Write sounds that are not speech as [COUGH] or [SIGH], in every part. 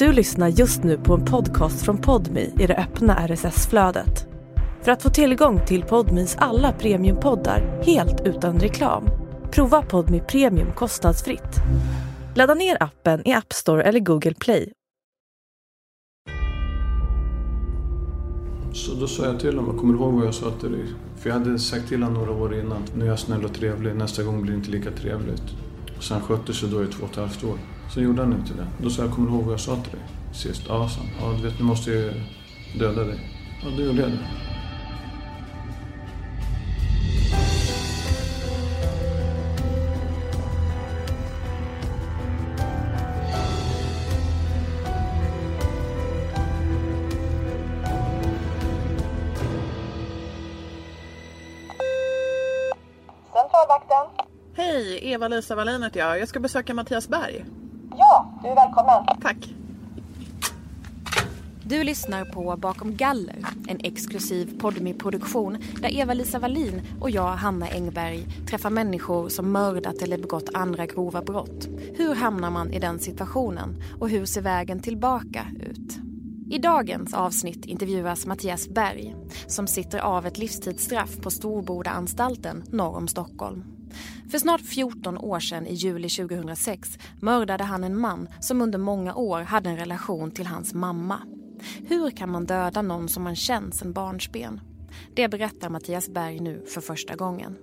Du lyssnar just nu på en podcast från Podmi i det öppna RSS-flödet. För att få tillgång till Podmis alla premiumpoddar helt utan reklam, prova Podmi Premium kostnadsfritt. Ladda ner appen i App Store eller Google Play. Så då sa jag till honom, jag kommer ihåg vad jag sa till dig? För jag hade sagt till honom några år innan, nu är jag snäll och trevlig, nästa gång blir det inte lika trevligt. Och sen skötte sig då i två och ett halvt år. Så gjorde han inte det. Då sa jag, kommer du ihåg vad jag sa till dig sist? Ja, sa han. Ja, du vet, nu måste jag döda dig. Ja, då gjorde jag det. Hej, Eva-Lisa Wallin heter jag. Jag ska besöka Mattias Berg. Ja, du är välkommen. Tack. Du lyssnar på Bakom galler, en exklusiv podmi produktion där Eva-Lisa Wallin och jag, Hanna Engberg, träffar människor som mördat eller begått andra grova brott. Hur hamnar man i den situationen och hur ser vägen tillbaka ut? I dagens avsnitt intervjuas Mattias Berg som sitter av ett livstidsstraff på Storbodaanstalten norr om Stockholm. För snart 14 år sedan, i juli 2006, mördade han en man som under många år hade en relation till hans mamma. Hur kan man döda någon som man känt sedan barnsben? Det berättar Mattias Berg nu för första gången.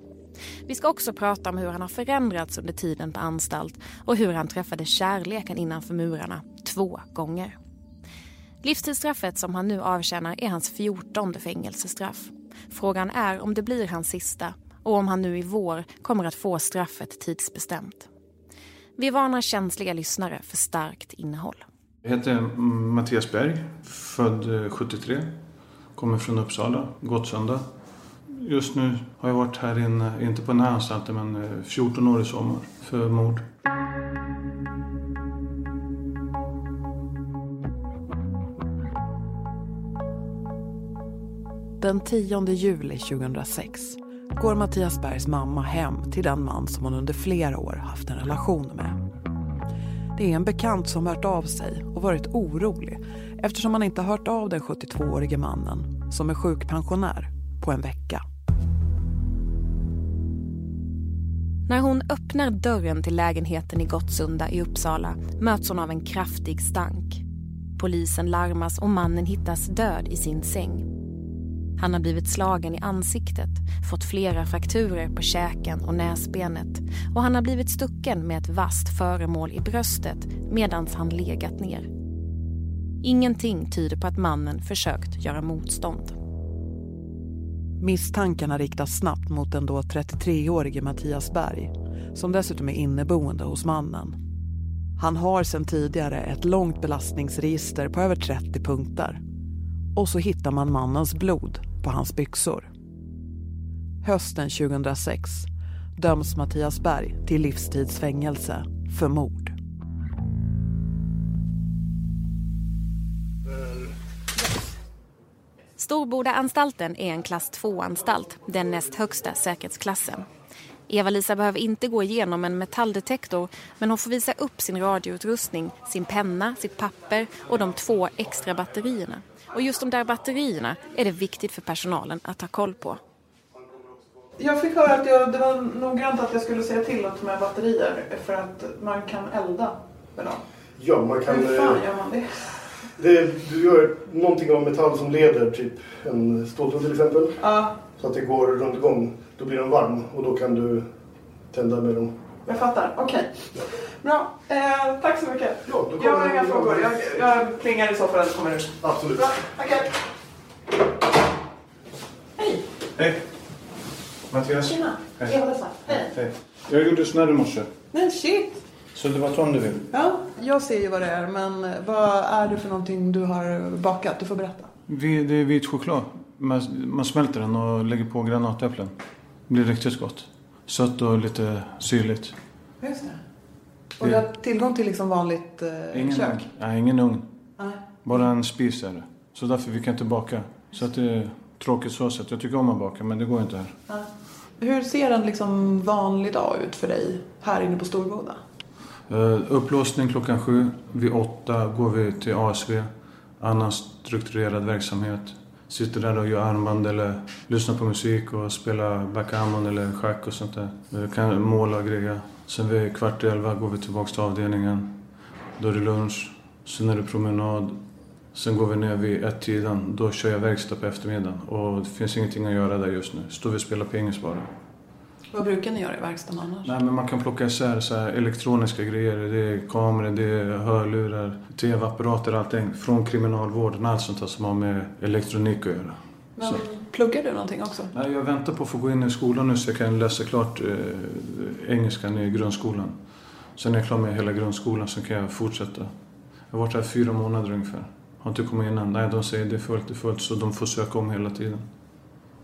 Vi ska också prata om hur han har förändrats under tiden på anstalt och hur han träffade kärleken innanför murarna två gånger. Livstidsstraffet som han nu avtjänar är hans fjortonde fängelsestraff. Frågan är om det blir hans sista och om han nu i vår kommer att få straffet tidsbestämt. Vi varnar känsliga lyssnare för starkt innehåll. Jag heter Mattias Berg, född eh, 73. Kommer från Uppsala, Gottsunda. Just nu har jag varit här inne, inte på den här anstalten, men eh, 14 år i sommar för mord. Den 10 juli 2006 går Mattias Bergs mamma hem till den man som hon under flera år haft en relation med. Det är en bekant som hört av sig och varit orolig eftersom han inte hört av den 72-årige mannen som är sjukpensionär på en vecka. När hon öppnar dörren till lägenheten i Gottsunda i Uppsala möts hon av en kraftig stank. Polisen larmas och mannen hittas död i sin säng. Han har blivit slagen i ansiktet, fått flera frakturer på käken och näsbenet och han har blivit stucken med ett vasst föremål i bröstet medan han legat ner. Ingenting tyder på att mannen försökt göra motstånd. Misstankarna riktas snabbt mot den då 33-årige Mattias Berg som dessutom är inneboende hos mannen. Han har sedan tidigare ett långt belastningsregister på över 30 punkter. Och så hittar man mannens blod på hans byxor. Hösten 2006 döms Mattias Berg till livstidsfängelse för mord. Storbodaanstalten är en klass 2-anstalt, den näst högsta säkerhetsklassen. Eva-Lisa behöver inte gå igenom en metalldetektor men hon får visa upp sin radioutrustning, sin penna, sitt papper och de två extra batterierna. Och just de där batterierna är det viktigt för personalen att ha koll på. Jag fick höra att jag, det var noggrant att jag skulle säga till att med batterier för att man kan elda med dem. Ja, man kan... Hur fan eh, gör man det? det du gör någonting av metall som leder, typ en ståltråd till exempel. Ja, Så att det går runt igång. Då blir den varm och då kan du tända med dem. Jag fattar. Okej. Bra. Eh, tack så mycket. Ja, då jag har inga frågor. Jag, jag plingar i så fall kommer du. Absolut. Bra, tackar. Hej. Hej! Mattias. Tjena. Hej. Eva-Lisa. Hej. Hej. Jag gjorde snurr i morse. Men shit. Så det var Tom du vill? Ja, jag ser ju vad det är. Men vad är det för någonting du har bakat? Du får berätta. Vi, det är vit choklad. Man, man smälter den och lägger på granatäpplen. Det blir riktigt gott. Sött och lite syrligt. Just det. Och du har tillgång till liksom vanligt eh, Ingen kök? ugn. Nej, ingen ugn. Nej. Bara en spis är det. Så därför vi kan inte baka. Så att det är tråkigt så sätt. Jag tycker om att baka men det går inte här. Hur ser en liksom vanlig dag ut för dig här inne på Storboda? Uh, upplåsning klockan sju. Vid åtta går vi till ASV. Annan strukturerad verksamhet. Sitter där och gör armband eller lyssnar på musik och spelar backgammon eller schack och sånt där. Vi kan måla och greja. Sen vid kvart i elva går vi tillbaka till avdelningen. Då är det lunch. Sen är det promenad. Sen går vi ner vid ett-tiden. Då kör jag verkstad på eftermiddagen. Och det finns ingenting att göra där just nu. Står vi och spelar pingis bara. Vad brukar ni göra i verkstaden annars? Nej, men man kan plocka isär så här elektroniska grejer. Det är kameror, det är hörlurar, tv-apparater, allting. Från kriminalvården, allt sånt där som har med elektronik att göra. Men, pluggar du någonting också? Nej, jag väntar på att få gå in i skolan nu så jag kan läsa klart eh, engelskan i grundskolan. Sen är jag klar med hela grundskolan så kan jag fortsätta. Jag har varit här fyra månader ungefär. Har inte kommit in än. Nej, de säger det är fullt, det är fullt. Så de får söka om hela tiden.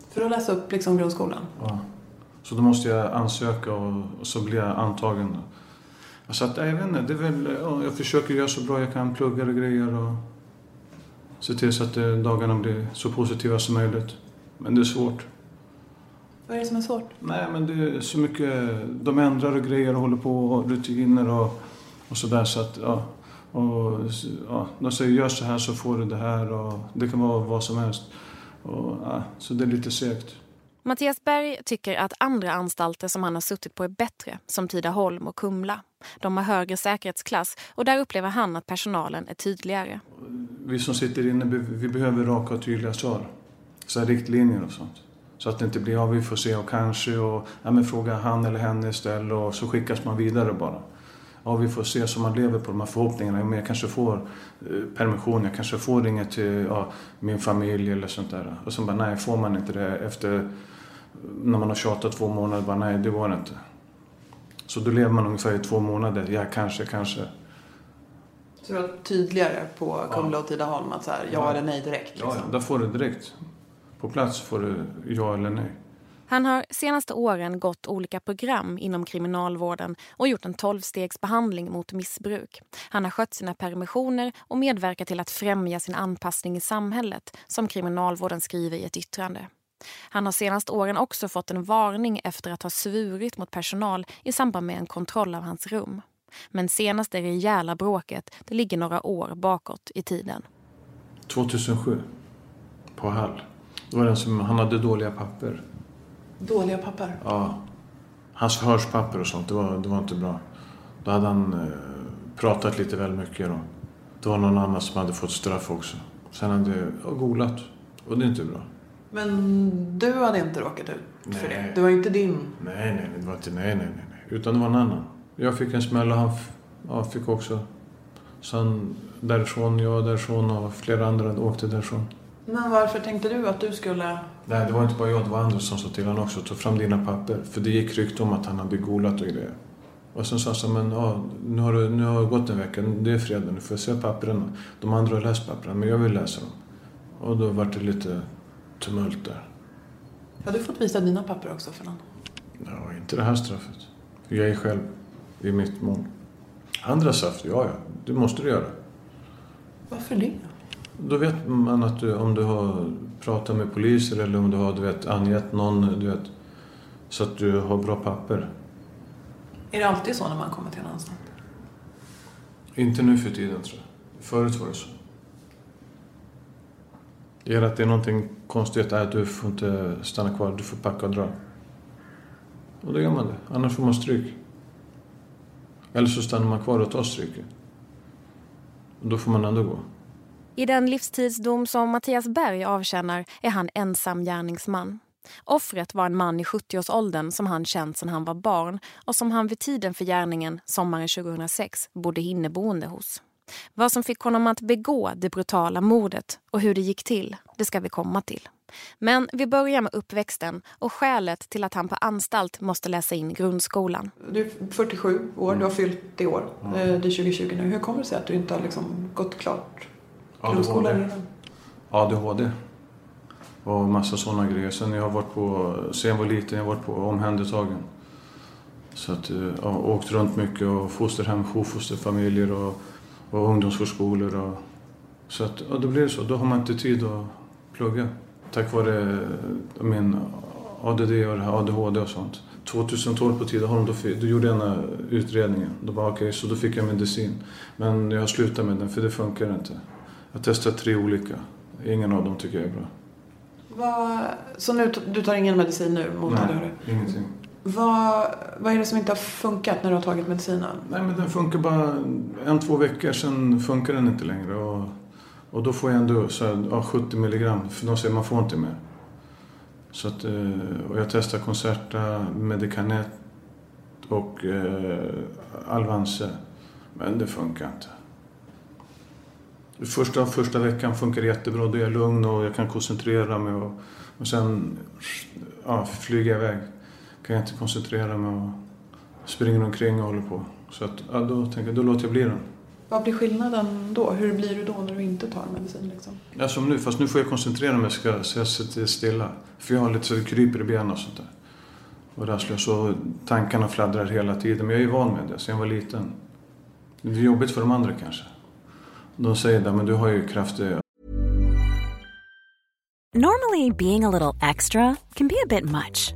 För att läsa upp liksom grundskolan? Ja. Så då måste jag ansöka och, och så blir jag antagen. Så att, jag vet inte, det är väl, ja, jag försöker göra så bra jag kan, plugga och grejer och se till så att eh, dagarna blir så positiva som möjligt. Men det är svårt. Vad är det som är svårt? Nej, men det är så mycket, de ändrar och grejer och håller på och rutiner och, och sådär så att, ja. Och, ja, de säger gör så här så får du det här och det kan vara vad som helst. Och, ja, så det är lite segt. Mattias Berg tycker att andra anstalter som han har suttit på är bättre, som Tidaholm och Kumla. De har högre säkerhetsklass och där upplever han att personalen är tydligare. Vi som sitter inne vi behöver raka och tydliga svar. Så här riktlinjer och sånt. Så att det inte blir, ja vi får se och kanske och ja, men fråga han eller henne istället och så skickas man vidare bara. Ja, vi får se så man lever på de här förhoppningarna. Men jag kanske får eh, permission, jag kanske får ringa till ja, min familj eller sånt där. Och sen bara, nej får man inte det efter när man har tjatat två månader, bara nej det går inte. Så då lever man ungefär i två månader, ja kanske, kanske. Så du var tydligare på Kumla och Tidaholm att så här, ja, ja, eller nej direkt? Liksom. Ja, där får du direkt. På plats får du ja eller nej. Han har senaste åren gått olika program inom kriminalvården och gjort en tolvstegsbehandling mot missbruk. Han har skött sina permissioner och medverkat till att främja sin anpassning i samhället, som kriminalvården skriver i ett yttrande. Han har senast åren också fått en varning efter att ha svurit mot personal i samband med en kontroll av hans rum. Men senaste rejäla bråket det ligger några år bakåt i tiden. 2007, på Hall. Det var den som, han hade dåliga papper. Dåliga papper? Ja. Hans förhörspapper och sånt, det var, det var inte bra. Då hade han eh, pratat lite väl mycket. Då. Det var någon annan som hade fått straff också. Sen hade jag golat. Och det är inte bra. Men du hade inte råkat ut nej. för det? Det var inte din? Nej, nej, det var inte, nej, nej, nej. Utan det var en annan. Jag fick en smäll och han ja, fick också. Sen därifrån, jag därifrån och flera andra åkte därifrån. Men varför tänkte du att du skulle... Nej, det var inte bara jag, det var andra som sa till honom också. Ta fram dina papper. För det gick rykte om att han hade golat och grejer. Och sen sa han så men ja, nu har, det, nu har det gått en vecka, det är fredag, nu får jag se papperna. De andra har läst papperna, men jag vill läsa dem. Och då var det lite tumult där. Har du fått visa dina papper också för någon? Ja, inte det här straffet. Jag är själv i mitt mål. Andra straff, ja, ja. Det måste du göra. Varför det? Då vet man att du, om du har pratat med poliser eller om du har du vet, angett någon, du vet, så att du har bra papper. Är det alltid så när man kommer till en anstalt? Inte nu för tiden tror jag. Förut var det så. Det att det är någonting konstigt, att du får inte stanna kvar, du får packa och dra. Och då gör man det, annars får man stryk. Eller så stannar man kvar och tar stryket. Och då får man ändå gå. I den livstidsdom som Mattias Berg avtjänar är han ensam gärningsman. Offret var en man i 70-årsåldern som han känt sedan han var barn och som han vid tiden för gärningen, sommaren 2006, bodde inneboende hos. Vad som fick honom att begå det brutala mordet och hur det gick till, det ska vi komma till. Men vi börjar med uppväxten och skälet till att han på anstalt måste läsa in grundskolan. Du är 47 år, du har fyllt det år. Mm. Det är 2020 nu. Hur kommer det sig att du inte har liksom gått klart grundskolan innan? ADHD. Och massa sådana grejer. Sen jag har varit på, sen jag var liten, jag har varit på omhändertagen. Så att, jag åkt runt mycket och fosterhem, jourfosterfamiljer och och ungdomsförskolor. Och, så att, och då blir det så. Då har man inte tid att plugga. Tack vare min ADD och ADHD och sånt. 2012 på Tidaholm, då, då gjorde jag den här utredningen. Då bara, okej, så då fick jag medicin. Men jag slutade med den för det funkar inte. Jag testat tre olika. Ingen av dem tycker jag är bra. Vad, så nu, du tar ingen medicin nu mot ADHD? ingenting. Vad, vad är det som inte har funkat när du har tagit medicinen? Nej, men den funkar bara en, två veckor, sen funkar den inte längre. Och, och då får jag ändå så här, ja, 70 milligram, för de säger man får inte mer. Så att, eh, och jag testar Concerta, Medicanet och eh, Alvanse. Men det funkar inte. Första, första veckan funkar det jättebra. Då är jag lugn och jag kan koncentrera mig. Och, och sen ja, flyger jag iväg. Kan jag inte koncentrera mig och springer omkring och håller på. Så att, ja, då tänker jag, då låter jag bli den. Vad blir skillnaden då? Hur blir du då när du inte tar medicin? Liksom? Ja, som nu, fast nu får jag koncentrera mig ska, så jag sitter stilla. För jag har lite så det kryper i benen och sånt där. Och rasslar så tankarna fladdrar hela tiden. Men jag är ju van med det sen jag var liten. Det är jobbigt för de andra kanske. De säger det, men du har ju kraftig Normally, being a little extra can be a bit much,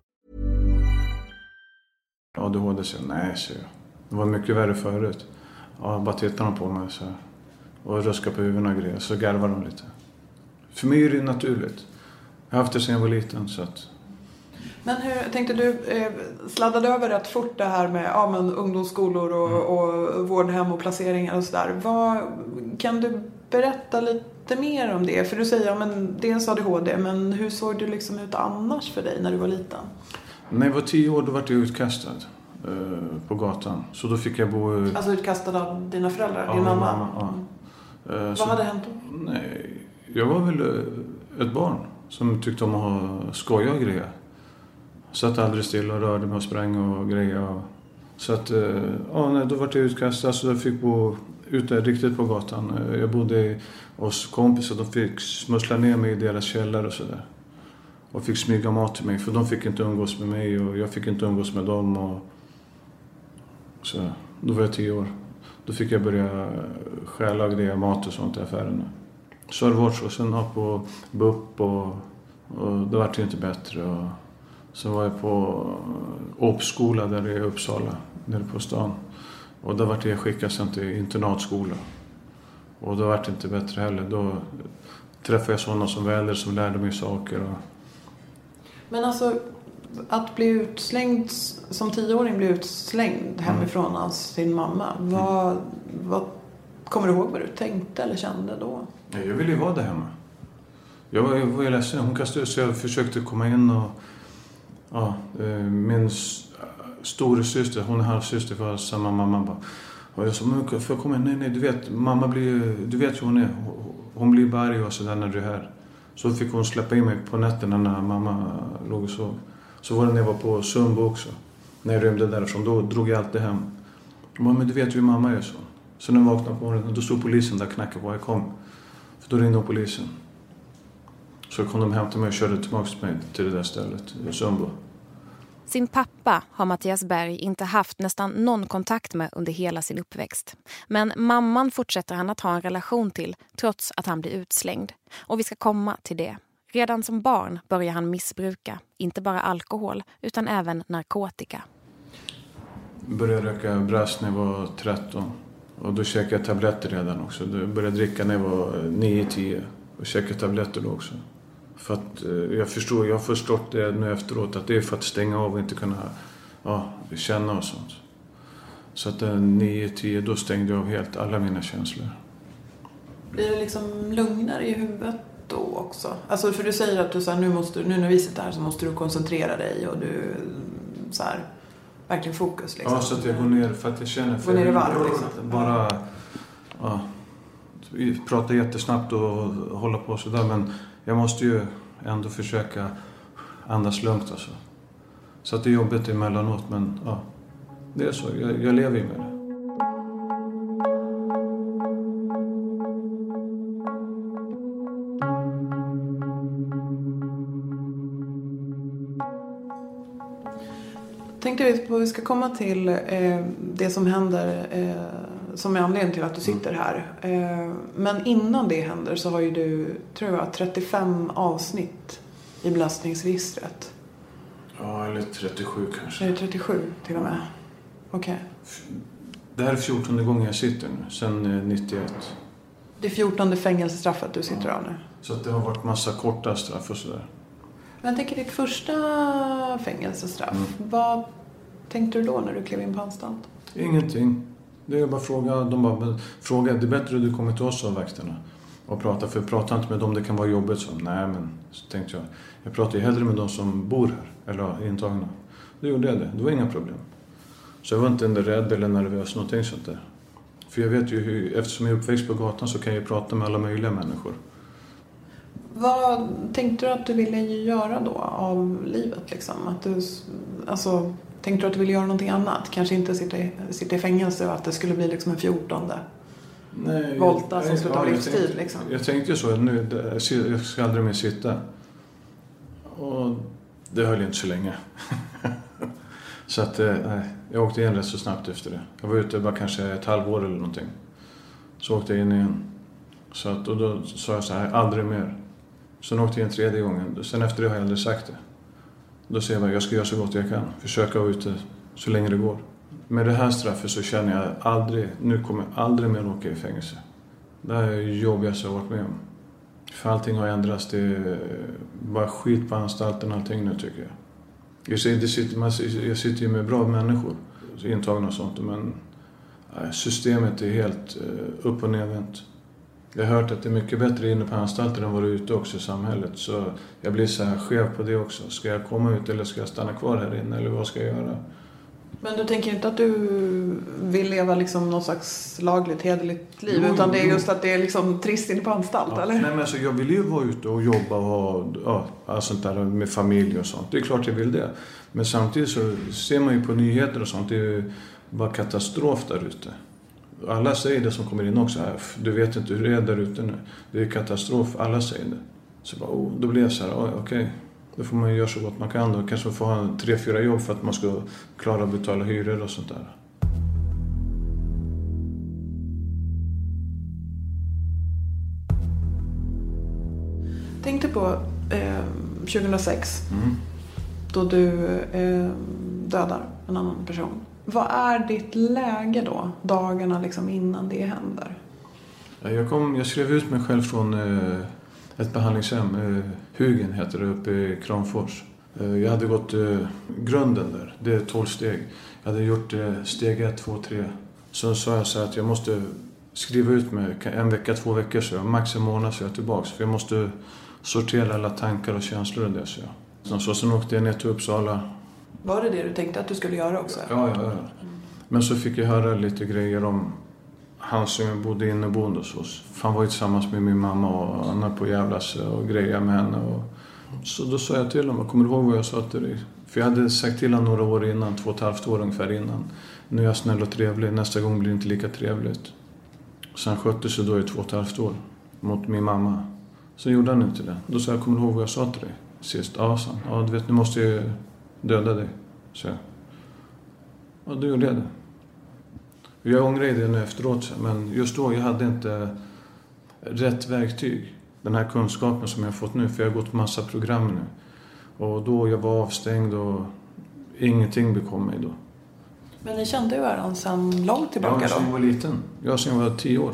ADHD. Så nej, så jag. Det var mycket värre förut. Ja, bara tittar de på mig så här, och ruskar på huvudet och grejer. Så garvar de lite. För mig är det naturligt. Jag har haft det sedan jag var liten. Så att, Men hur tänkte du, eh, sladdade över rätt fort det här med ja, men ungdomsskolor och, och vårdhem och placeringar och sådär. Kan du berätta lite mer om det? För du säger ja, men dels ADHD, men hur såg det liksom ut annars för dig när du var liten? När jag var tio år då var jag utkastad eh, på gatan. Så då fick jag bo... i- Alltså utkastad av dina föräldrar, Ja, din mamma? mamma, ja. Mm. Eh, Vad så- hade hänt då? Nej, jag var väl eh, ett barn som tyckte om att ha skoja och grejer. Satt aldrig still och rörde mig och sprang och grejer. Så att, eh, ja, nej, då var jag utkastad så jag fick bo ute riktigt på gatan. Eh, Jag bodde hos kompisar, de fick smussla ner mig i deras källare och sådär. Och fick smyga mat till mig för de fick inte umgås med mig och jag fick inte umgås med dem. Och, så, då var jag tio år. Då fick jag börja stjäla grejer, mat och sånt i affärerna. Så har det varit. Sen har jag på BUP och, och det vart ju inte bättre. Och sen var jag på Åpskola där i Uppsala, nere på stan. Och där vart jag skickad sen till internatskola. Och då vart det inte bättre heller. Då träffade jag sådana som var äldre som lärde mig saker. Och, men alltså, att bli utslängd, som tioåring bli utslängd hemifrån av sin mamma. Vad, vad, kommer du ihåg vad du tänkte eller kände då? Ja, jag ville ju vara där hemma. Jag var, jag var ju ledsen. Hon kastade så jag försökte komma in och... Ja, eh, min storasyster, hon är halvsyster, var samma mamma. Bara, och jag sa, men får jag komma in? Nej, nej, du vet, mamma blir Du vet hur hon är. Hon- Hon blir bara arg och sådär när du är här. Så fick hon släppa in mig på nätterna när mamma låg och sov. Så var det när jag var på Sundbo också. När jag rymde därifrån. Då drog jag alltid hem. Hon bara, men du vet ju hur mamma är så. Så när jag vaknade på morgonen, då stod polisen där och knackade på. Jag kom. För då ringde polisen. Så kom de hem till mig och körde tillbaka mig till det där stället, Sundbo. Sin pappa har Mattias Berg inte haft nästan någon kontakt med under hela sin uppväxt. Men mamman fortsätter han att ha en relation till trots att han blir utslängd. Och vi ska komma till det. Redan som barn börjar han missbruka, inte bara alkohol utan även narkotika. Jag Började röka brass när jag var 13. Och då käkade jag tabletter redan också. Jag började dricka när jag var 9-10. Och käkade tabletter då också. För att eh, jag förstår, jag har förstått det nu efteråt att det är för att stänga av och inte kunna ja, känna och sånt. Så att 9-10 då stängde jag av helt alla mina känslor. Blir det liksom lugnare i huvudet då också? Alltså för du säger att du så här, nu, måste, nu när vi sitter här så måste du koncentrera dig och du så här, verkligen fokus liksom. Ja, så att jag går ner för att jag känner... För Går ner i varv, liksom. Bara ja, prata jättesnabbt och hålla på sådär. Men jag måste ju ändå försöka andas lugnt alltså. Så att det är jobbigt emellanåt men ja. det är så. Jag, jag lever ju med det. Tänkte vi på vi ska komma till eh, det som händer eh, som är anledningen till att du sitter här. Eh, men innan det händer så har ju du, tror jag, 35 avsnitt i belastningsregistret. Ja, eller 37 kanske. Är det 37 till och med? Okej. Det här är 14 gången jag sitter nu, sen eh, 91. Det är 14 fängelsestraffet du sitter av nu. Så det har varit massa korta straff och sådär. Men jag tänker ditt första fängelsestraff. Mm. Vad tänkte du då när du klev in på anstalt? Ingenting. Det är bara fråga. De bara, fråga. Det är bättre att du kommer till oss av vakterna och pratar. För prata inte med dem, det kan vara jobbigt. Så, nej men, så tänkte jag. Jag pratar ju hellre med de som bor här, eller är intagna. Då gjorde jag det. Det var inga problem. Så jag var inte rädd eller nervös, någonting sånt där. För jag vet ju hur, eftersom jag är uppväxt på gatan så kan jag ju prata med alla möjliga människor. Vad tänkte du att du ville göra då av livet? Liksom? Att du, alltså, tänkte du att du ville göra någonting annat? Kanske inte sitta i, sitta i fängelse och att det skulle bli liksom en fjortonde? Nej, Volta som jag- skulle ta jag livstid, tänkte- liksom. Jag tänkte ju så, nu, jag ska aldrig mer sitta. Och det höll inte så länge. [LAUGHS] så att, eh, nej, jag åkte in rätt så snabbt efter det. Jag var ute bara kanske ett halvår eller någonting. Så åkte jag in igen. Så att, och då sa jag så här, aldrig mer. Sen åkte jag in tredje gången. Sen efter det har jag aldrig sagt det. Då säger jag bara, jag ska göra så gott jag kan. Försöka vara ute så länge det går. Med det här straffet så känner jag aldrig, nu kommer jag aldrig mer åka i fängelse. Det här är det jobbigaste jag har varit med om. För allting har ändrats. Det är bara skit på anstalten allting nu tycker jag. Jag sitter, jag sitter ju med bra människor, intagna och sånt, men eh, systemet är helt eh, upp och nedvänt. Jag har hört att det är mycket bättre inne på anstalten än vad det är ute också i samhället. Så jag blir så här skev på det också. Ska jag komma ut eller ska jag stanna kvar här inne eller vad ska jag göra? Men du tänker inte att du vill leva liksom någon slags lagligt, hederligt liv? Jo, utan det är just att det är liksom trist inne på anstalt, Ja, eller? Nej, men alltså, jag vill ju vara ute och jobba och ha ja, allt sånt där med familj och sånt. Det är klart jag vill det. Men samtidigt så ser man ju på nyheter och sånt. Det är ju bara katastrof där ute. Alla säger det som kommer in också. Du vet inte hur det är där ute nu. Det är katastrof. Alla säger det. Så bara, oh, då blir jag så här, okej. Då får man göra så gott man kan. Då kanske man får ha tre, fyra jobb för att man ska klara att betala hyror och sånt där. Tänkte på eh, 2006 Mm. då du eh, dödar en annan person. Vad är ditt läge då, dagarna liksom innan det händer? Jag, kom, jag skrev ut mig själv från eh, ett behandlingshem. Eh, Hugen heter det uppe i Kramfors. Eh, jag hade gått eh, grunden där. Det är 12 steg. Jag hade gjort eh, steg 1, 2, 3. Sen sa jag så att jag måste skriva ut mig en vecka, två veckor så jag. Max en månad så jag är tillbaks. För jag måste sortera alla tankar och känslor och det så jag. Så sen åkte jag ner till Uppsala. Var det det du tänkte att du skulle göra också? Ja, ja, ja. Men så fick jag höra lite grejer om han som bodde inneboende hos oss. Han var ju tillsammans med min mamma och han höll på att jävlas och greja med henne. Och... Så då sa jag till honom, kommer du ihåg vad jag sa till dig? För jag hade sagt till honom några år innan, två och ett halvt år ungefär innan. Nu är jag snäll och trevlig, nästa gång blir det inte lika trevligt. Så han skötte sig då i två och ett halvt år mot min mamma. Så gjorde han inte det. Då sa jag, kommer du ihåg vad jag sa till dig sist? Ja, sa han. Ja, du vet, nu måste jag döda dig. Så jag. Ja, då gjorde jag det. Jag ångrar det nu efteråt, men just då jag hade inte rätt verktyg. Den här kunskapen som jag har fått nu, för jag har gått massa program nu. Och då jag var avstängd och ingenting bekom mig då. Men ni kände ju varandra sedan långt tillbaka jag sedan då? jag var liten. Jag sedan jag var tio år.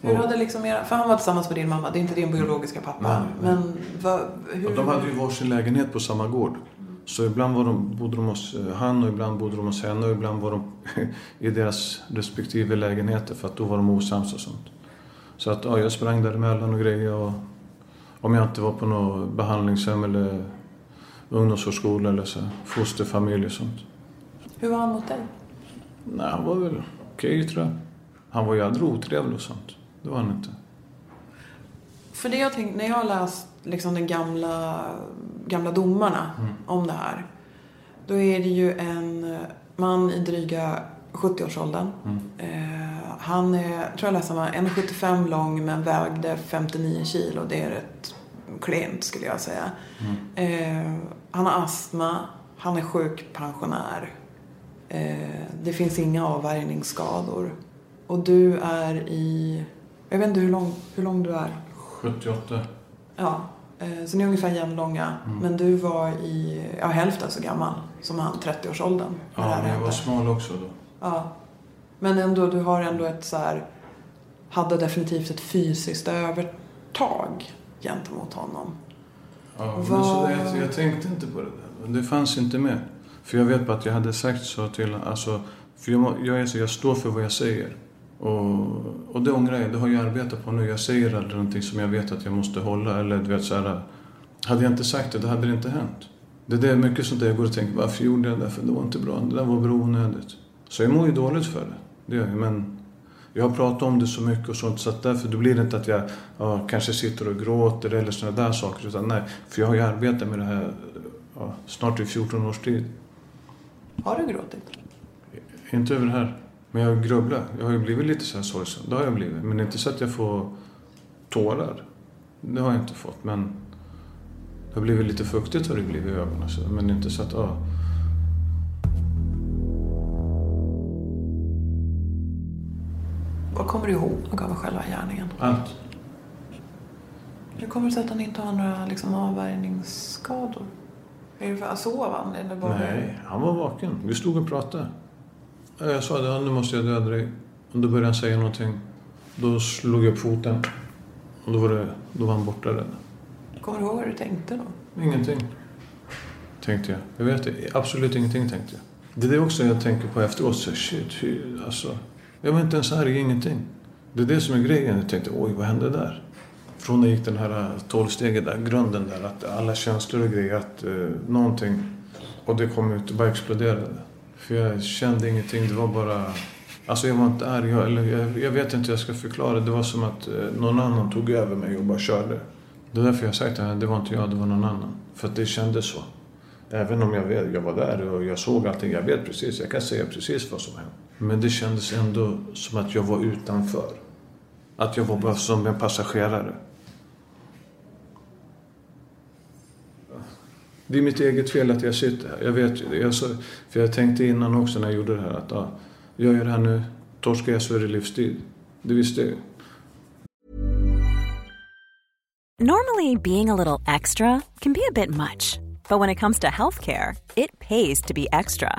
Hur hade liksom era, för han var tillsammans med din mamma, det är inte din biologiska pappa. Nej, nej. Men vad, hur... Och de hade ju varsin lägenhet på samma gård. Så ibland var de, bodde de hos eh, han och ibland bodde de hos henne och ibland var de [LAUGHS] i deras respektive lägenheter för att då var de osams och sånt. Så att ja, jag sprang däremellan och grejer och om jag inte var på något behandlingshem eller ungdomsvårdsskola eller så, fosterfamilj och sånt. Hur var han mot dig? Nej, han var väl okej tror jag. Han var ju aldrig otrevlig och sånt. Det var han inte. För det jag tänkte, när jag läst liksom de gamla, gamla domarna Mm. om det här. Då är det ju en man i dryga 70-årsåldern. Mm. Eh, han är, tror jag läste, han var 1,75 lång men vägde 59 kilo. Det är rätt klent skulle jag säga. Eh, han har astma, han är sjukpensionär. Eh, det finns inga avvärjningsskador. Och du är i, jag vet inte hur lång, hur lång du är. 78. Ja, eh, så ni är ungefär jämnlånga. Men du var i, ja hälften så gammal som han, 30-årsåldern. när det Ja, men jag var hände. smal också då. Ja. Men ändå, du har ändå ett så här, hade definitivt ett fysiskt övertag gentemot honom. Ja, men Vad- så det, jag tänkte inte på det där. Det fanns inte med. För jag vet bara att jag hade sagt så till alltså, för jag, jag, är så, jag står för vad jag säger. Och, och det ångrar jag. Det har jag arbetat på nu. Jag säger aldrig någonting som jag vet att jag måste hålla. Eller du vet så här. Hade jag inte sagt det, då hade det inte hänt. Det är det mycket sånt där jag går och tänker, varför gjorde jag det? För det var inte bra. Det där var bra onödigt. Så jag mår ju dåligt för det. Det gör jag. Men jag har pratat om det så mycket och sånt så att därför då blir det inte att jag ja, kanske sitter och gråter eller sådana där saker. Utan nej, för jag har ju arbetat med det här ja, snart i 14 års tid. Har du gråtit? Inte över det här. Men jag grubblar. Jag har ju blivit lite så här sorgsen. Det har jag blivit. Men inte så att jag får tårar. Det har jag inte fått. Men det har blivit lite fuktigt har det blivit i ögonen. Så. Men inte så att, ja. Vad kommer du ihåg av själva gärningen? Allt. Hur kommer det sig att han inte har några liksom, avvärjningsskador? Är det för, sov han? Eller bara... Nej, han var vaken. Vi stod och pratade. Ja, Jag sa det, ja, nu måste jag döda dig. Och då började han säga någonting. Då slog jag upp foten. Och då var, det, då var han borta redan. Kommer du ihåg vad du tänkte då? Ingenting. Tänkte jag. Jag vet det. Absolut ingenting tänkte jag. Det är det också jag tänker på efteråt. Så shit, hur, alltså. Jag var inte ens arg, ingenting. Det är det som är grejen. Jag tänkte, oj, vad hände där? Från när jag gick den här tolvsteget där, grunden där, att alla känslor och grejer, att eh, någonting. Och det kom ut och bara exploderade. För jag kände ingenting, det var bara... Alltså jag var inte arg, jag, eller jag, jag vet inte hur jag ska förklara. Det var som att eh, någon annan tog över mig och bara körde. Det är därför jag har sagt att det var inte jag, det var någon annan. För att det kändes så. Även om jag, vet, jag var där och jag såg allting, jag vet precis, jag kan säga precis vad som hände. Men det kändes ändå som att jag var utanför. Att jag var bara som en passagerare. Det är mitt eget fel att jag sitter här. Jag vet ju det. Jag för jag tänkte innan också när jag gjorde det här att ja, jag gör det här nu, torskar jag så är det livstid. Det visste jag ju. Normally, being a little extra can be a bit much, but when it comes to healthcare, it pays to be extra.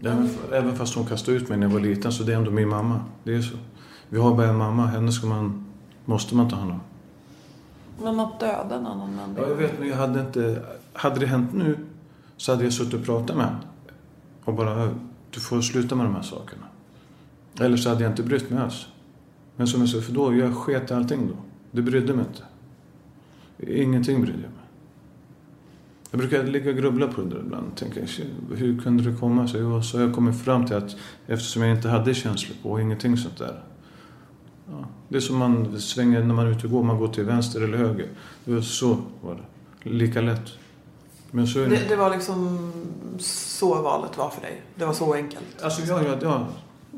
Även, även fast hon kastade ut mig när jag var liten så det är ändå min mamma. Det är så. Vi har bara en mamma, henne ska man, måste man ta hand om. Men att döda en annan människa? Ja, jag vet, men jag hade inte... Hade det hänt nu så hade jag suttit och pratat med henne. Och bara, du får sluta med de här sakerna. Eller så hade jag inte brytt mig alls. Men som jag sa, för då, jag sket i allting då. Det brydde mig inte. Ingenting brydde jag mig. Jag brukar ligga och grubbla på det där ibland. Tänka, "Shit, hur kunde det komma sig? Och så har jag kommit fram till att eftersom jag inte hade känslor på ingenting sånt där. Ja, det är som man svänger när man är ute och går. Man går till vänster eller höger. Det var så var det. Lika lätt. Men så. Det, det var liksom så valet var för dig? Det var så enkelt? Alltså, ja, ja, ja,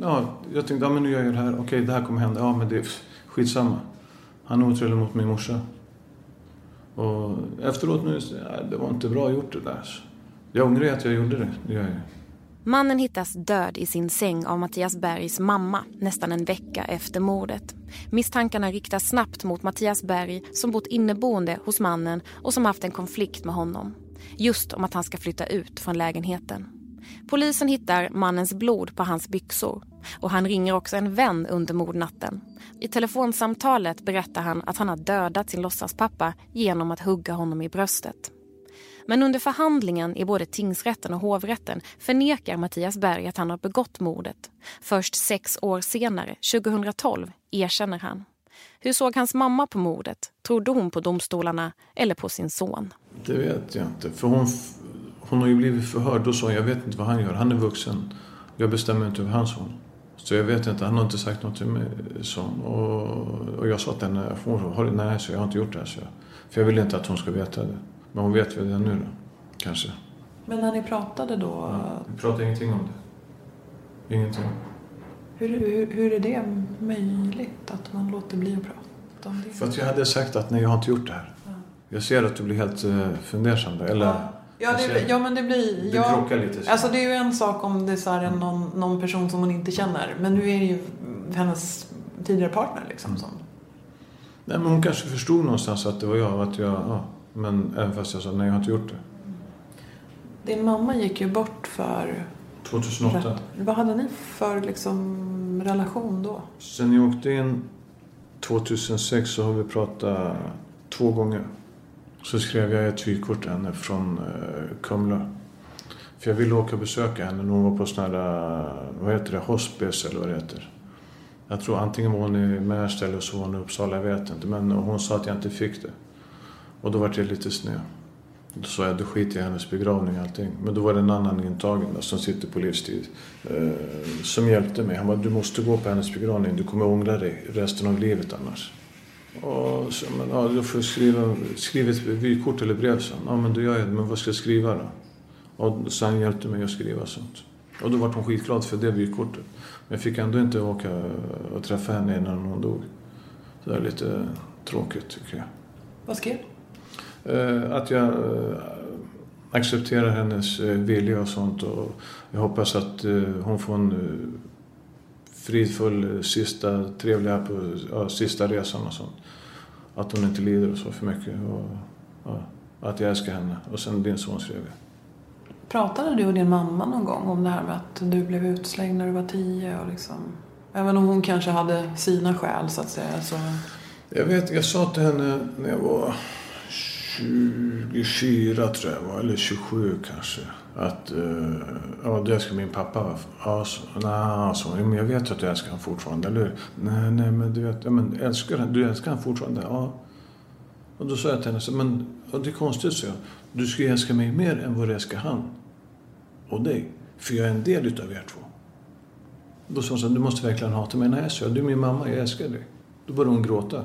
ja, jag tänkte, ja, men nu gör jag det här. Okej, det här kommer hända. Ja, men det är skitsamma. Han är otrevlig mot min morsa. Och efteråt nu, det var inte bra gjort det där. Jag ångrar att jag gjorde det. Det gör jag. Mannen hittas död i sin säng av Mattias Bergs mamma nästan en vecka efter mordet. Misstankarna riktas snabbt mot Mattias Berg som bott inneboende hos mannen och som haft en konflikt med honom. Just om att han ska flytta ut från lägenheten. Polisen hittar mannens blod på hans byxor och han ringer också en vän under mordnatten. I telefonsamtalet berättar han att han har dödat sin låtsaspappa genom att hugga honom i bröstet. Men under förhandlingen i både tingsrätten och hovrätten förnekar Mattias Berg att han har begått mordet. Först sex år senare, 2012, erkänner han. Hur såg hans mamma på mordet? Trodde hon på domstolarna eller på sin son? Det vet jag inte. För hon, hon har ju blivit förhörd och sa jag vet inte vad han gör. Han är vuxen. Jag bestämmer inte över hans son. Så jag vet inte, han har inte sagt något till mig. Så, och, och jag sa till henne, hon har nej så jag har inte gjort det här. Så jag, för jag vill inte att hon ska veta det. Men hon vet väl det nu då, kanske. Men när ni pratade då? Ja, vi pratade ingenting om det. Ingenting. Hur, hur, hur är det möjligt att man låter bli att prata om det? För att jag hade sagt att nej, jag har inte gjort det här. Ja. Jag ser att du blir helt uh, fundersam. Eller, ja. Ja, det, ja, men det blir... Det ja, lite. Så. Alltså det är ju en sak om det är så här någon, någon person som hon inte känner. Men nu är det ju hennes tidigare partner liksom. Mm. Som... Nej, men hon kanske förstod någonstans att det var jag. Att jag ja, men även fast jag sa nej, jag har inte gjort det. Din mamma gick ju bort för... 2008. Vad hade ni för liksom, relation då? Sen jag åkte in 2006 så har vi pratat två gånger. Så skrev jag ett vykort till henne från eh, Kumla. För jag ville åka och besöka henne när hon var på sån här, eh, vad heter det, hospice eller vad det heter. Jag tror antingen var hon i Märsta eller så var hon i Uppsala, jag vet inte. Men hon sa att jag inte fick det. Och då var det lite sned. Då sa jag, då skiter jag i hennes begravning och allting. Men då var det en annan intagen där, som sitter på livstid. Eh, som hjälpte mig. Han bara, du måste gå på hennes begravning. Du kommer ångra dig resten av livet annars. Och så, men, ja, då får jag skriva, skriva ett vykort eller brev. Så. Ja, men då gör jag det. Men vad ska jag skriva då? Och han hjälpte mig att skriva sånt. Och då var hon skitglad för det vykortet. Men jag fick ändå inte åka och träffa henne innan hon dog. Så det är lite tråkigt tycker jag. Vad skrev eh, Att jag eh, accepterar hennes eh, vilja och sånt. Och jag hoppas att hon får en fridfull eh, sista, trevliga på ja, sista resan och sånt. Att hon inte lider och så för mycket. Och, ja, att jag älskar henne. Och sen din son skrev jag. Pratade du och din mamma någon gång om det här med att du blev utslängd när du var tio? Och liksom, även om hon kanske hade sina skäl så att säga. Så... Jag vet, jag sa till henne när jag var 24 tror jag var, eller 27 kanske. Att, uh, ja du älskar min pappa. Ja, så, nej, alltså, men jag vet att du älskar honom fortfarande, eller hur? Nej, nej, men du vet, ja, men älskar, du älskar honom fortfarande? Ja. Och då sa jag till henne, så, men och det är konstigt, så jag. Du ska älska mig mer än vad du älskar han och dig. För jag är en del utav er två. Då sa hon så du måste verkligen hata mig. Nej, så jag, du är min mamma, jag älskar dig. Då började hon gråta.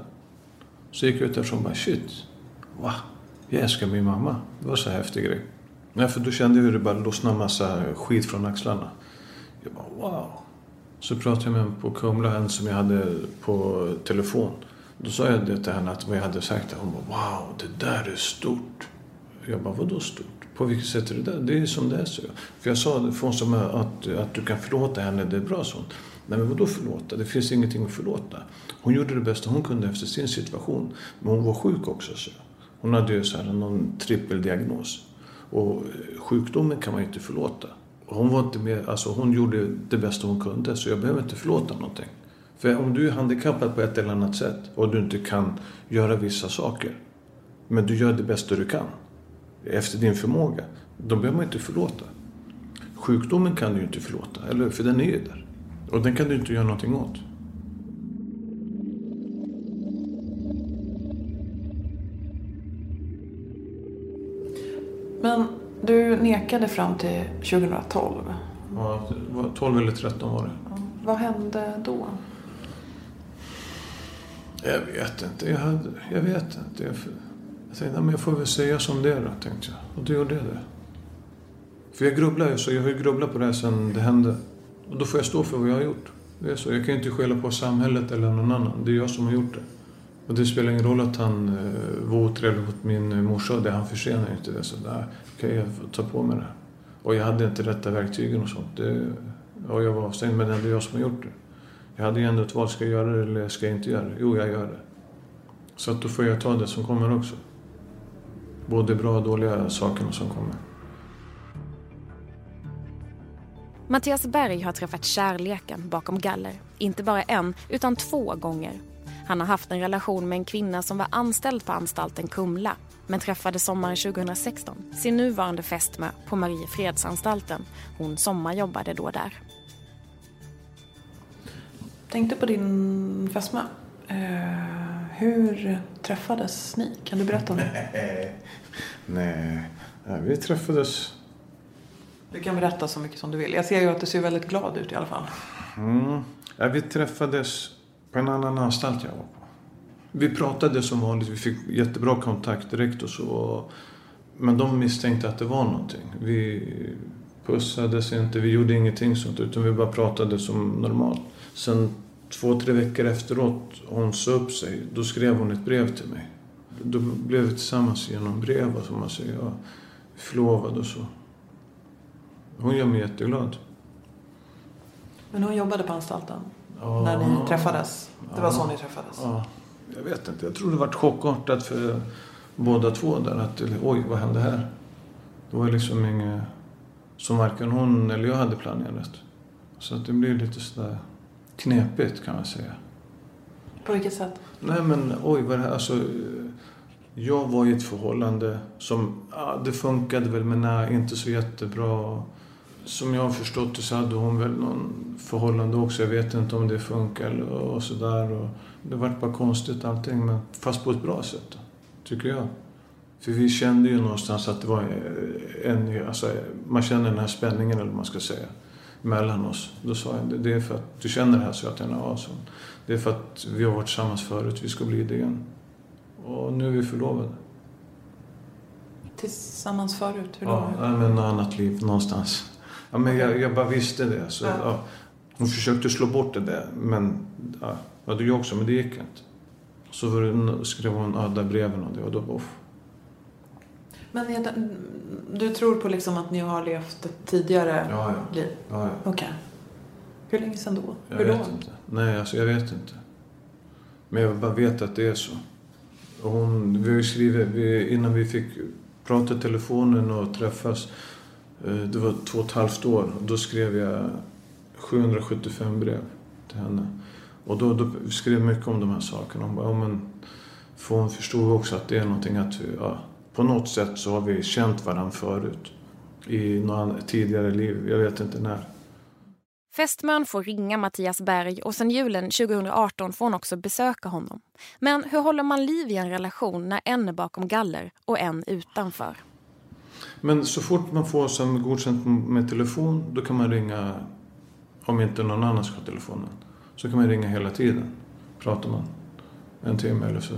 Så gick jag ut därifrån och bara, shit. Va? Jag älskar min mamma. Det var så häftig grej. Nej, för då kände jag hur det bara lossnade en massa skit från axlarna. Jag bara, wow. Så pratade jag med henne på Kumla, en som jag hade på telefon. Då sa jag det till henne, att vad jag hade sagt. Hon bara, wow, det där är stort. Jag bara, vadå stort? På vilket sätt är det där? Det är som det är, så. För jag sa, för hon som att, att du kan förlåta henne, det är bra sånt. Nej men vadå förlåta? Det finns ingenting att förlåta. Hon gjorde det bästa hon kunde efter sin situation. Men hon var sjuk också. Så. Hon hade ju så här någon trippeldiagnos. Och eh, sjukdomen kan man ju inte förlåta. Hon, var inte med, alltså hon gjorde det bästa hon kunde så jag behöver inte förlåta någonting. För om du är handikappad på ett eller annat sätt och du inte kan göra vissa saker. Men du gör det bästa du kan. Efter din förmåga. Då behöver man inte förlåta. Sjukdomen kan du ju inte förlåta, eller För den är ju där. Och den kan du inte göra någonting åt. Men du nekade fram till 2012. Ja, 12 eller 13 var det. Ja. Vad hände då? Jag vet inte. Jag, hade, jag vet inte. Jag, jag tänkte, men jag får väl säga som det är då, tänkte jag. Och då gjorde jag det. För jag grubblar ju så. Jag har ju grubblat på det här sedan det hände. Och då får jag stå för vad jag har gjort. Det är så. Jag kan ju inte skälla på samhället eller någon annan. Det är jag som har gjort det. Och det spelar ingen roll att han eh, var otrevlig mot min eh, morsa. Det, han försenar inte det. Så där kan jag ta på mig det. Och jag hade inte rätta verktygen och sånt. Det, och jag var avstängd, men det är jag som har gjort det. Jag hade ju ändå ett val. Ska jag göra det eller ska jag inte göra det? Jo, jag gör det. Så att då får jag ta det som kommer också. Både bra och dåliga sakerna som kommer. Mattias Berg har träffat kärleken bakom galler. Inte bara en, utan två gånger. Han har haft en relation med en kvinna som var anställd på anstalten Kumla men träffade sommaren 2016 sin nuvarande fästmö på Mariefredsanstalten. Hon sommarjobbade då där. Tänkte på din fästmö. Eh, hur träffades ni? Kan du berätta om det? [LAUGHS] Nej, Nej vi träffades... Du kan berätta så mycket som du vill. Jag ser ju att du ser väldigt glad ut i alla fall. Mm. Ja, vi träffades på en annan anstalt jag var på. Vi pratade som vanligt. Vi fick jättebra kontakt direkt och så. Men de misstänkte att det var någonting. Vi pussades inte, vi gjorde ingenting sånt. Utan vi bara pratade som normalt. Sen två, tre veckor efteråt hon sa upp sig. Då skrev hon ett brev till mig. Då blev vi tillsammans genom brev, som man säger. Ja, förlovade och så. Hon gör mig jätteglad. Men hon jobbade på anstalten? Ja. När ni träffades? Det var Ja. så ni träffades? Ja, jag vet inte. Jag tror det var chockartat för båda två där. Att, oj, vad hände här? Det var liksom inget som varken hon eller jag hade planerat. Så att det blir lite sådär knepigt kan man säga. På vilket sätt? Nej men oj, vad det här? Alltså, jag var i ett förhållande som, ja, det funkade väl men nej, inte så jättebra. Som jag har förstått det så hade hon väl någon förhållande också. Jag vet inte om det funkar och sådär. Och det vart bara konstigt allting, men fast på ett bra sätt. Tycker jag. För vi kände ju någonstans att det var en, alltså, man känner den här spänningen eller vad man ska säga. Mellan oss. Då sa jag, det- är för att du känner det här, så jag ja, så. Det är för att vi har varit tillsammans förut, vi ska bli det igen. Och nu är vi förlovade. Tillsammans förut? Hur då? Ja, men något annat liv någonstans. Ja, men jag, jag bara visste det. Så, Ja. ja. Hon försökte slå bort det där, men ja, ja, det jag också, men det gick inte. Så var det, skrev hon där breven och det och då bara. Men du tror på liksom att ni har levt ett tidigare Ja, ja. liv? Ja, ja. Okej. Hur länge sedan då? Jag Hur då? vet inte. Nej, alltså jag vet inte. Men jag bara vet att det är så. Och hon, vi har ju skrivit, vi, innan vi fick prata i telefonen och träffas, Eh, det var två och ett halvt år. Då skrev jag 775 brev till henne. Och då, då skrev jag mycket om de här sakerna. Hon bara, ja, men, för hon förstod också att det är någonting att vi, ja, på något sätt så har vi känt varandra förut. I några tidigare liv, jag vet inte när. Fästmön får ringa Mattias Berg och sen julen 2018 får hon också besöka honom. Men hur håller man liv i en relation när en är bakom galler och en utanför? Men så fort man får sen godkänt med telefon, då kan man ringa, om inte någon annan ska ha telefonen, så kan man ringa hela tiden. Pratar man en timme eller så.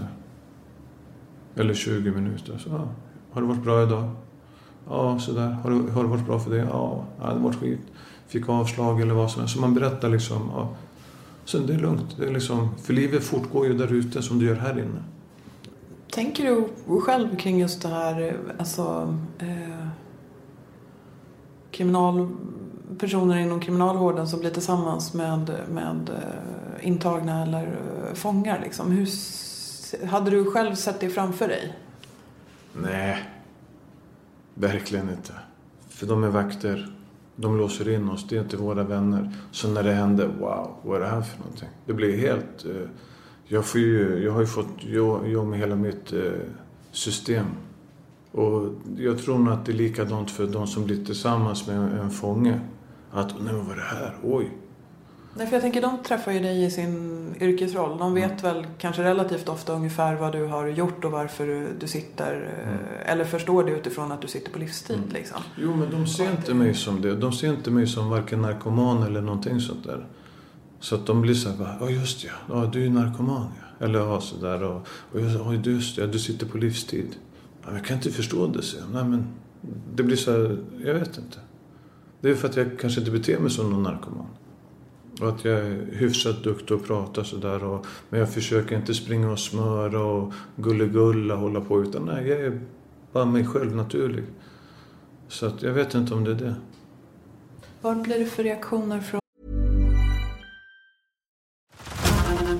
Eller 20 minuter. Så, ja, har det varit bra idag? Ja, sådär. Har det, har det varit bra för dig? Ja, ja, det har varit skit. Fick avslag eller vad som helst. Så man berättar liksom. Ja. Sen det är lugnt. Det är liksom, för livet fortgår ju där ute som det gör här inne. Tänker du själv kring just det här, alltså eh, kriminal, personer inom kriminalvården som blir tillsammans med, med eh, intagna eller eh, fångar liksom. Hur, hade du själv sett det framför dig? Nej, verkligen inte. För de är vakter. De låser in oss. Det är inte våra vänner. Så när det händer, wow, vad är det här för någonting? Det blir helt... Eh, jag, får ju, jag har ju fått jobb med hela mitt eh, system. Och jag tror nog att det är likadant för de som blir tillsammans med en, fånge. Att, nej men vad är det här? Oj. Nej, för jag tänker de träffar ju dig i sin yrkesroll. De vet väl kanske relativt ofta ungefär vad du har gjort och varför du, sitter. eh, Eller förstår det utifrån att du sitter på livstid liksom. Jo, men de ser inte mig som det. De ser inte mig som varken narkoman eller någonting sånt där. Så att de blir så här, bara, ja just ja, ja du är ju narkoman ja. Eller ja, så där. Och, och jag sa, Ja, just ja, du sitter på livstid. Ja, jag kan inte förstå det, så Nej, men det blir så här, jag vet inte. Det är för att jag kanske inte beter mig som någon narkoman. Och att jag är hyfsat duktig att prata sådär. Och, men jag försöker inte springa och smöra och gulligulla och hålla på. Utan nej, jag är bara mig själv naturlig. Så att jag vet inte om det är det. Vad blir det för reaktioner från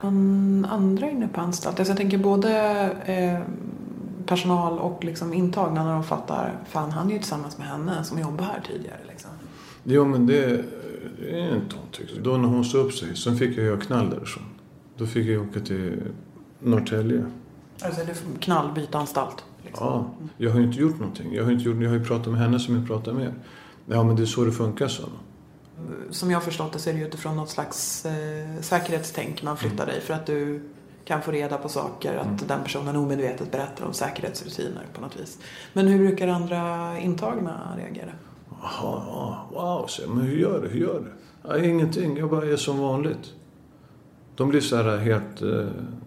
An, andra inne på anstalt? Alltså jag tänker både eh, personal och liksom intagna när de fattar fan han är ju tillsammans med henne som jobbade här tidigare. Liksom. Jo men det, det är inte hon tyckte. Då när hon sa upp sig, sen fick jag göra knall därifrån. Då fick jag åka till Norrtälje. Alltså är knall, byta anstalt. Liksom. Ja, jag har ju inte gjort någonting. Jag har, inte gjort, jag har ju pratat med henne som jag pratar med. Ja men det är så det funkar så. Som jag har förstått det så är det utifrån något slags eh, säkerhetstänk man flyttar dig för att du kan få reda på saker, att den personen omedvetet berättar om säkerhetsrutiner på något vis. Men hur brukar andra intagna reagera? Jaha, ja, wow, så, men hur gör du? Hur gör du? Ja, ingenting, jag bara är som vanligt. De blir så här helt, eh,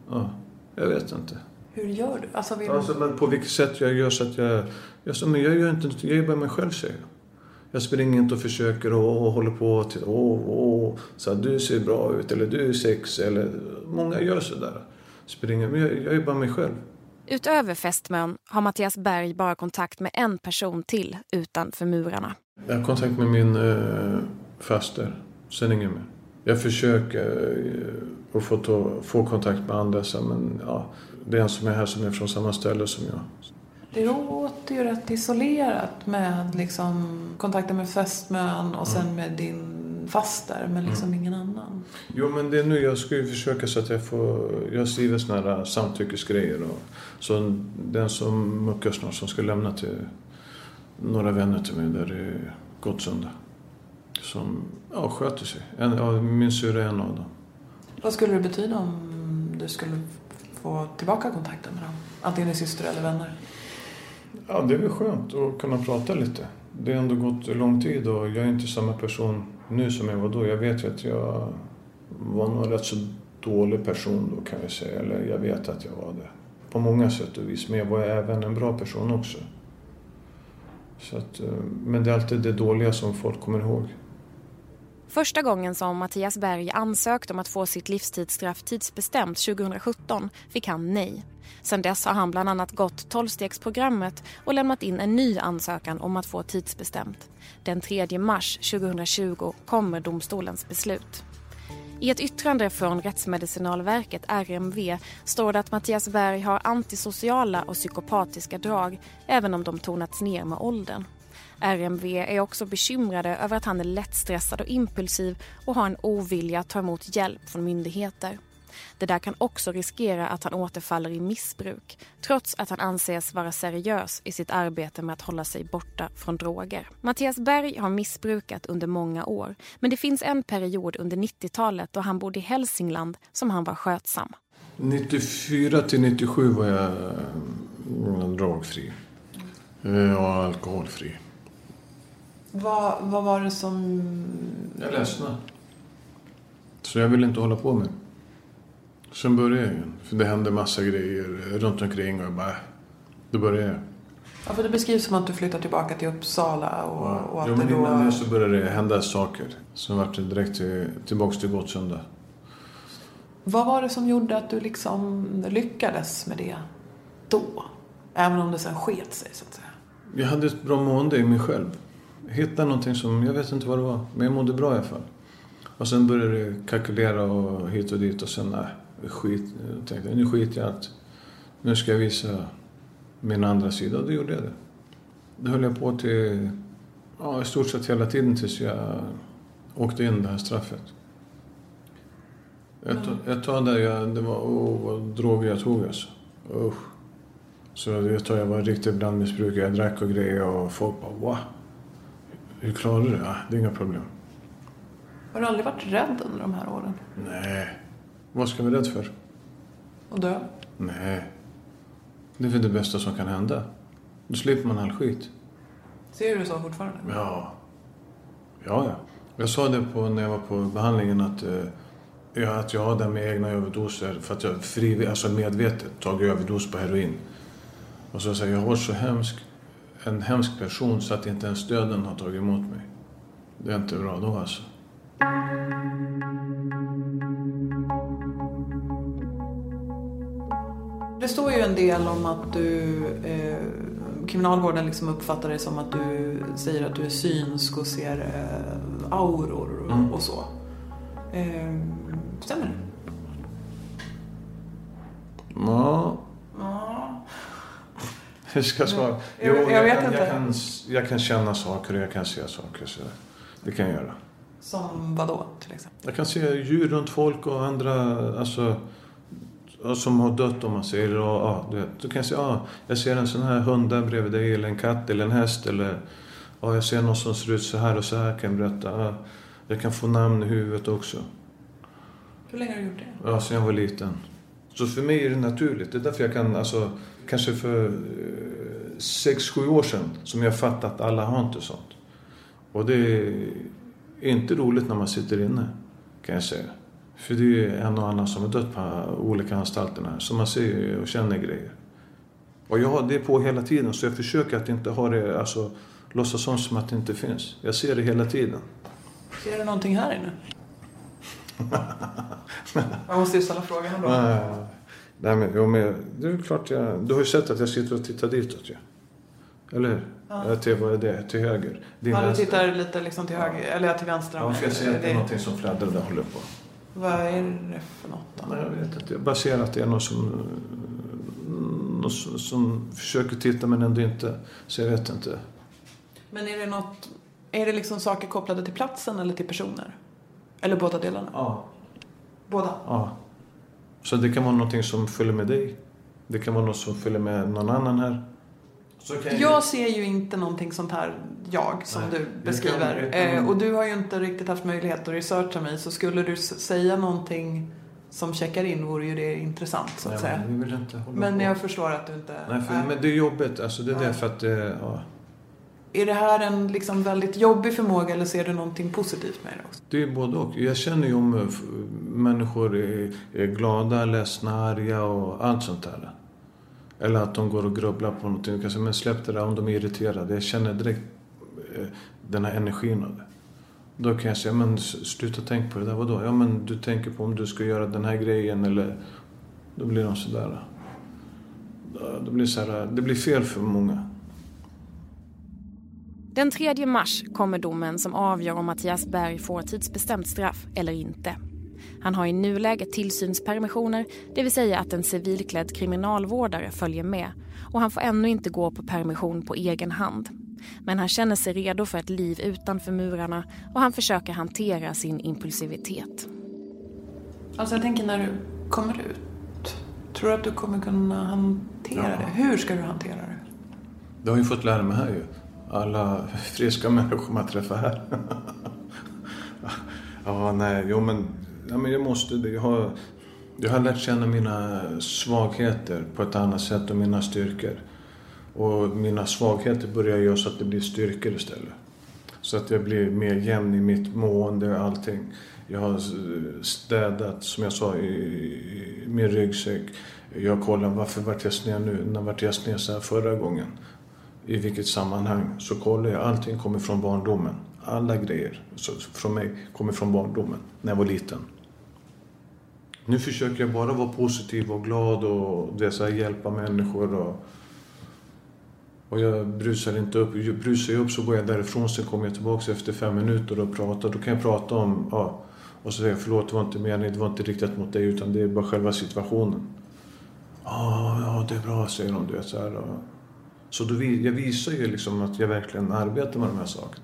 ja, jag vet inte. Hur gör du? Alltså. Alltså, men på vilket sätt jag gör så att jag... Jag, sa, men jag gör inte jag är bara mig själv säger jag. Jag springer inte och försöker och, och håller på till åh, åh, så att du ser bra ut eller du är sex eller många gör sådär. Springer, men jag, jag är bara mig själv. Utöver fästmön har Mattias Berg bara kontakt med en person till utanför murarna. Jag har kontakt med min eh, faster, sen ingen mer. Jag försöker eh, att få, få kontakt med andra, men ja, det är en som är här som är från samma ställe som jag. Det låter ju rätt isolerat med liksom, kontakten med fästmön och sen med din faster, men liksom ingen annan. Jo, men det är nu jag ska ju försöka så att jag får... Jag skriver såna här samtyckesgrejer. Och, så den som muckar snart som ska lämna till några vänner till mig där i Gottsunda. Som ja, sköter sig. En, ja, min syrra är en av dem. Vad skulle det betyda om du skulle få tillbaka kontakten med dem? Antingen din syster eller vänner? Ja, det är väl skönt att kunna prata lite. Det har ändå gått lång tid och jag är inte samma person nu som jag var då. Jag vet ju att jag var nog rätt så dålig person då kan jag säga. Eller jag vet att jag var det. På många sätt och vis. Men jag var även en bra person också. Så att, eh, men det är alltid det dåliga som folk kommer ihåg. Första gången som Mattias Berg ansökte om att få sitt livstidsstraff tidsbestämt 2017 fick han nej. Sedan dess har han bland annat gått tolvstegsprogrammet och lämnat in en ny ansökan om att få tidsbestämt. Den 3 mars 2020 kommer domstolens beslut. I ett yttrande från Rättsmedicinalverket, RMV, står det att Mattias Berg har antisociala och psykopatiska drag även om de tonats ner med åldern. RMV är också bekymrade över att han är lättstressad och impulsiv och har en ovilja att ta emot hjälp från myndigheter. Det där kan också riskera att han återfaller i missbruk trots att han anses vara seriös i sitt arbete med att hålla sig borta från droger. Mattias Berg har missbrukat under många år men det finns en period under 90-talet då han bodde i Hälsingland som han var skötsam. 94 till 97 var jag mm, drogfri. Eh, och alkoholfri. Vad, vad var det som... Jag ledsnade. Så jag ville inte hålla på med Sen började jag igen. För det hände massa grejer runt omkring och jag bara... Då började jag. Ja, för det beskrivs som att du flyttade tillbaka till Uppsala och, Ja. och att Jo, det men då... innan det så började det hända saker. Sen vart det direkt till, tillbaks till Gottsunda. Vad var det som gjorde att du liksom lyckades med det då? Även om det sen sket sig så att säga. Jag hade ett bra mående i mig själv. Hittade någonting som, jag vet inte vad det var, men jag mådde bra i alla fall. Och sen började jag kalkylera och hit och dit och sen, nej, skit. Jag tänkte, nu skiter jag allt. Nu ska jag visa min andra sida och då gjorde jag det. Det höll jag på till, ja, i stort sett hela tiden tills jag åkte in det här straffet. Ett, mm. ett tag där jag, det var, oh, vad droger jag tog alltså. Usch. Så ett tag jag var riktigt blandmissbrukare. Jag drack och grejer och folk bara wow. Hur klarar du det? Ja, det är inga problem. Har du aldrig varit rädd under de här åren? Nej. Vad ska jag vara rädd för? Och dö? Nej. Det är väl det bästa som kan hända. Då slipper man all skit. Ser du så fortfarande? Ja. Ja, ja. Jag sa det på, när jag var på behandlingen att, eh, att jag hade med egna överdoser för att jag frivilligt, alltså medvetet tagit överdos på heroin. Och så säger jag, jag har varit så hemsk, en hemsk person så att inte ens döden har tagit emot mig. Det är inte bra då alltså. Det står ju en del om att du, eh, kriminalvården liksom uppfattar det som att du säger att du är synsk och ser eh, auror och, Mm. och så. Eh, stämmer det? Ja. Hur ska jag svara? Jag- jag vet kan, inte. Jag kan, jag kan känna saker och jag kan se saker. Så det kan jag göra. Som vad då till exempel? Jag kan se djur runt folk och andra alltså, som har dött om man säger. Och, ja, du vet, då kan jag säga, ja, jag ser en sån här hund där bredvid dig eller en katt eller en häst. Eller ja, jag ser någon som ser ut så här och så här kan jag berätta. Ja, jag kan få namn i huvudet också. Hur länge har du gjort det? Ja, sen jag var liten. Så för mig är det naturligt. Det är därför jag kan, alltså, kanske för eh, sex, sju år sedan som jag fattat att alla har inte sånt. Och det är inte roligt när man sitter inne, kan jag säga. För det är en och annan som har dött på olika anstalterna här. Så man ser och känner grejer. Och jag har det på hela tiden, så jag försöker att inte ha det, alltså låtsas som att det inte finns. Jag ser det hela tiden. Ser du någonting här inne? [LAUGHS] Jag måste ju ställa frågan ändå. Nej, nej men, jo, men det är klart jag... Du har ju sett att jag sitter och tittar ditåt ju. Eller hur? Ja. Till, vad är det? Till höger. Din Ja, du tittar lite liksom till höger, eller till vänster. Ja, för jag ser att det är någonting som fladdrar där håller på. Vad är det för något då? Nej, jag vet inte. Jag bara ser att det är någon som... Någon som, som försöker titta men ändå inte. Så jag vet inte. Men är det något, är det liksom saker kopplade till platsen eller till personer? Eller båda delarna? Ja. Båda? Ja. Så det kan vara någonting som följer med dig. Det kan vara något som följer med någon annan här. Så kan Jag ser ju inte någonting sånt här, jag, som Nej, du beskriver. kan- det kan- Eh, och du har ju inte riktigt haft möjlighet att researcha mig. Så skulle du säga någonting som checkar in vore ju det intressant, så att Nej, säga. men vi vill inte hålla Men på. jag förstår att du inte... Nej, för, men det är jobbigt. Alltså, det är Ja. därför att... eh, Ja. Är det här en liksom väldigt jobbig förmåga eller ser du någonting positivt med det också? Det är både och. Jag känner ju om eh, människor är, glada, ledsna, arga och allt sånt där. Eller att de går och grubblar på någonting. Kanske, kan säga, men släpp det där om de är irriterade. Jag känner direkt eh, den här energin av det. Då kan jag säga, men sluta tänk på det där. Vadå? Ja, men du tänker på om du ska göra den här grejen eller... Då blir de sådär. Då- blir så här, det blir fel för många. Den 3 mars kommer domen som avgör om Mattias Berg får tidsbestämt straff eller inte. Han har i nuläget tillsynspermissioner, det vill säga att en civilklädd kriminalvårdare följer med och han får ännu inte gå på permission på egen hand. Men han känner sig redo för ett liv utanför murarna och han försöker hantera sin impulsivitet. Alltså jag tänker när du kommer ut. Tror du att du kommer kunna hantera Ja. det? Hur ska du hantera det? Det har jag ju fått lära mig här ju. Alla friska människor man träffar här. [LAUGHS] ja, nej, jo men, ja, men jag måste det. Jag har, jag har lärt känna mina svagheter på ett annat sätt och mina styrkor. Och mina svagheter börjar göra så att det blir styrkor istället. Så att jag blir mer jämn i mitt mående och allting. Jag har städat, som jag sa, i, i min ryggsäck. Jag kollar varför vart jag sned nu? När vart jag sned så här förra gången? I vilket sammanhang? Så kollar jag. Allting kommer från barndomen. Alla grejer så, från mig kommer från barndomen, när jag var liten. Nu försöker jag bara vara positiv och glad och det så här, hjälpa människor. Och, och jag brusar inte upp. Brusar jag upp så går jag därifrån. Sen kommer jag tillbaka efter fem minuter och pratar. Då kan jag prata om, ja, och så säger jag förlåt, det var inte meningen, det var inte riktat mot dig utan det är bara själva situationen. Ja, ja det är bra, säger de. Du vet, så här, och, så då, jag visar ju liksom att jag verkligen arbetar med de här sakerna.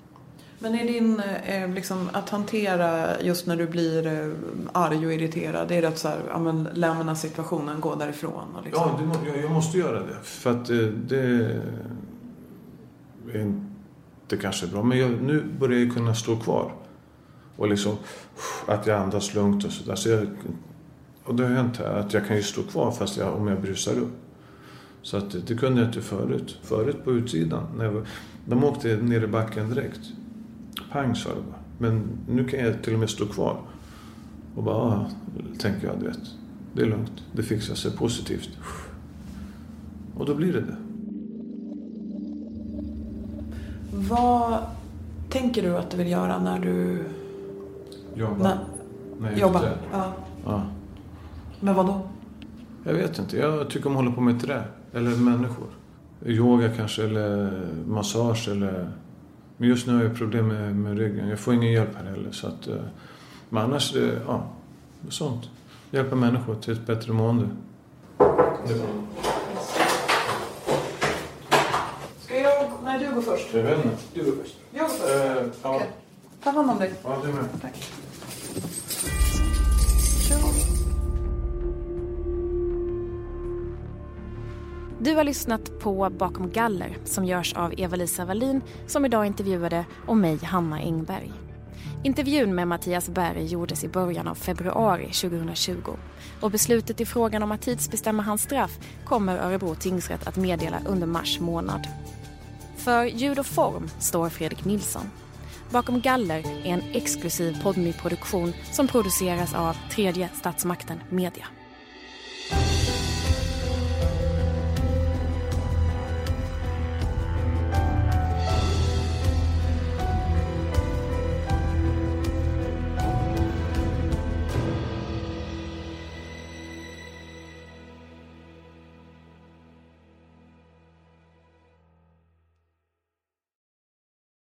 Men är din, eh, liksom, att hantera just när du blir eh, arg och irriterad, är det att så här, ja, men, lämna situationen, gå därifrån? Och liksom. Ja, det, jag, måste göra det. För att eh, det är inte kanske bra. Men jag, nu börjar jag kunna stå kvar. Och liksom att jag andas lugnt och sådär. Så jag, och det har hänt här att jag kan ju stå kvar fast jag, om jag brusar upp. Så att det, kunde jag inte förut. Förut på utsidan. När jag, de åkte ner i backen direkt. Pang sa det bara. Men nu kan jag till och med stå kvar. Och bara, ah, tänker jag, du vet. Det är lugnt. Det fixar sig positivt. Och då blir det det. Vad tänker du att du vill göra när du Jobba. när, Nej, jobbar? ute. Ja. Ja. Men vad då? Jag vet inte. Jag tycker om att hålla på med trä. Eller människor. Yoga kanske, eller massage eller... Men just nu har jag problem med, med ryggen. Jag får ingen hjälp här heller. Så att, eh, men annars, eh, ja, sånt. Hjälpa människor till ett bättre mående. Ska jag... Nej, du går först. Jag vet inte. Du går först. Jag går först. Eh, ja. Okej. Ta hand om dig. ja, du med. Tack. Du har lyssnat på Bakom galler som görs av Eva-Lisa Wallin som idag intervjuade och mig, Hanna Engberg. Intervjun med Mattias Berg gjordes i början av februari 2020 och beslutet i frågan om att tidsbestämma hans straff kommer Örebro tingsrätt att meddela under mars månad. För ljud och form står Fredrik Nilsson. Bakom galler är en exklusiv podmi produktion som produceras av Tredje Statsmakten Media.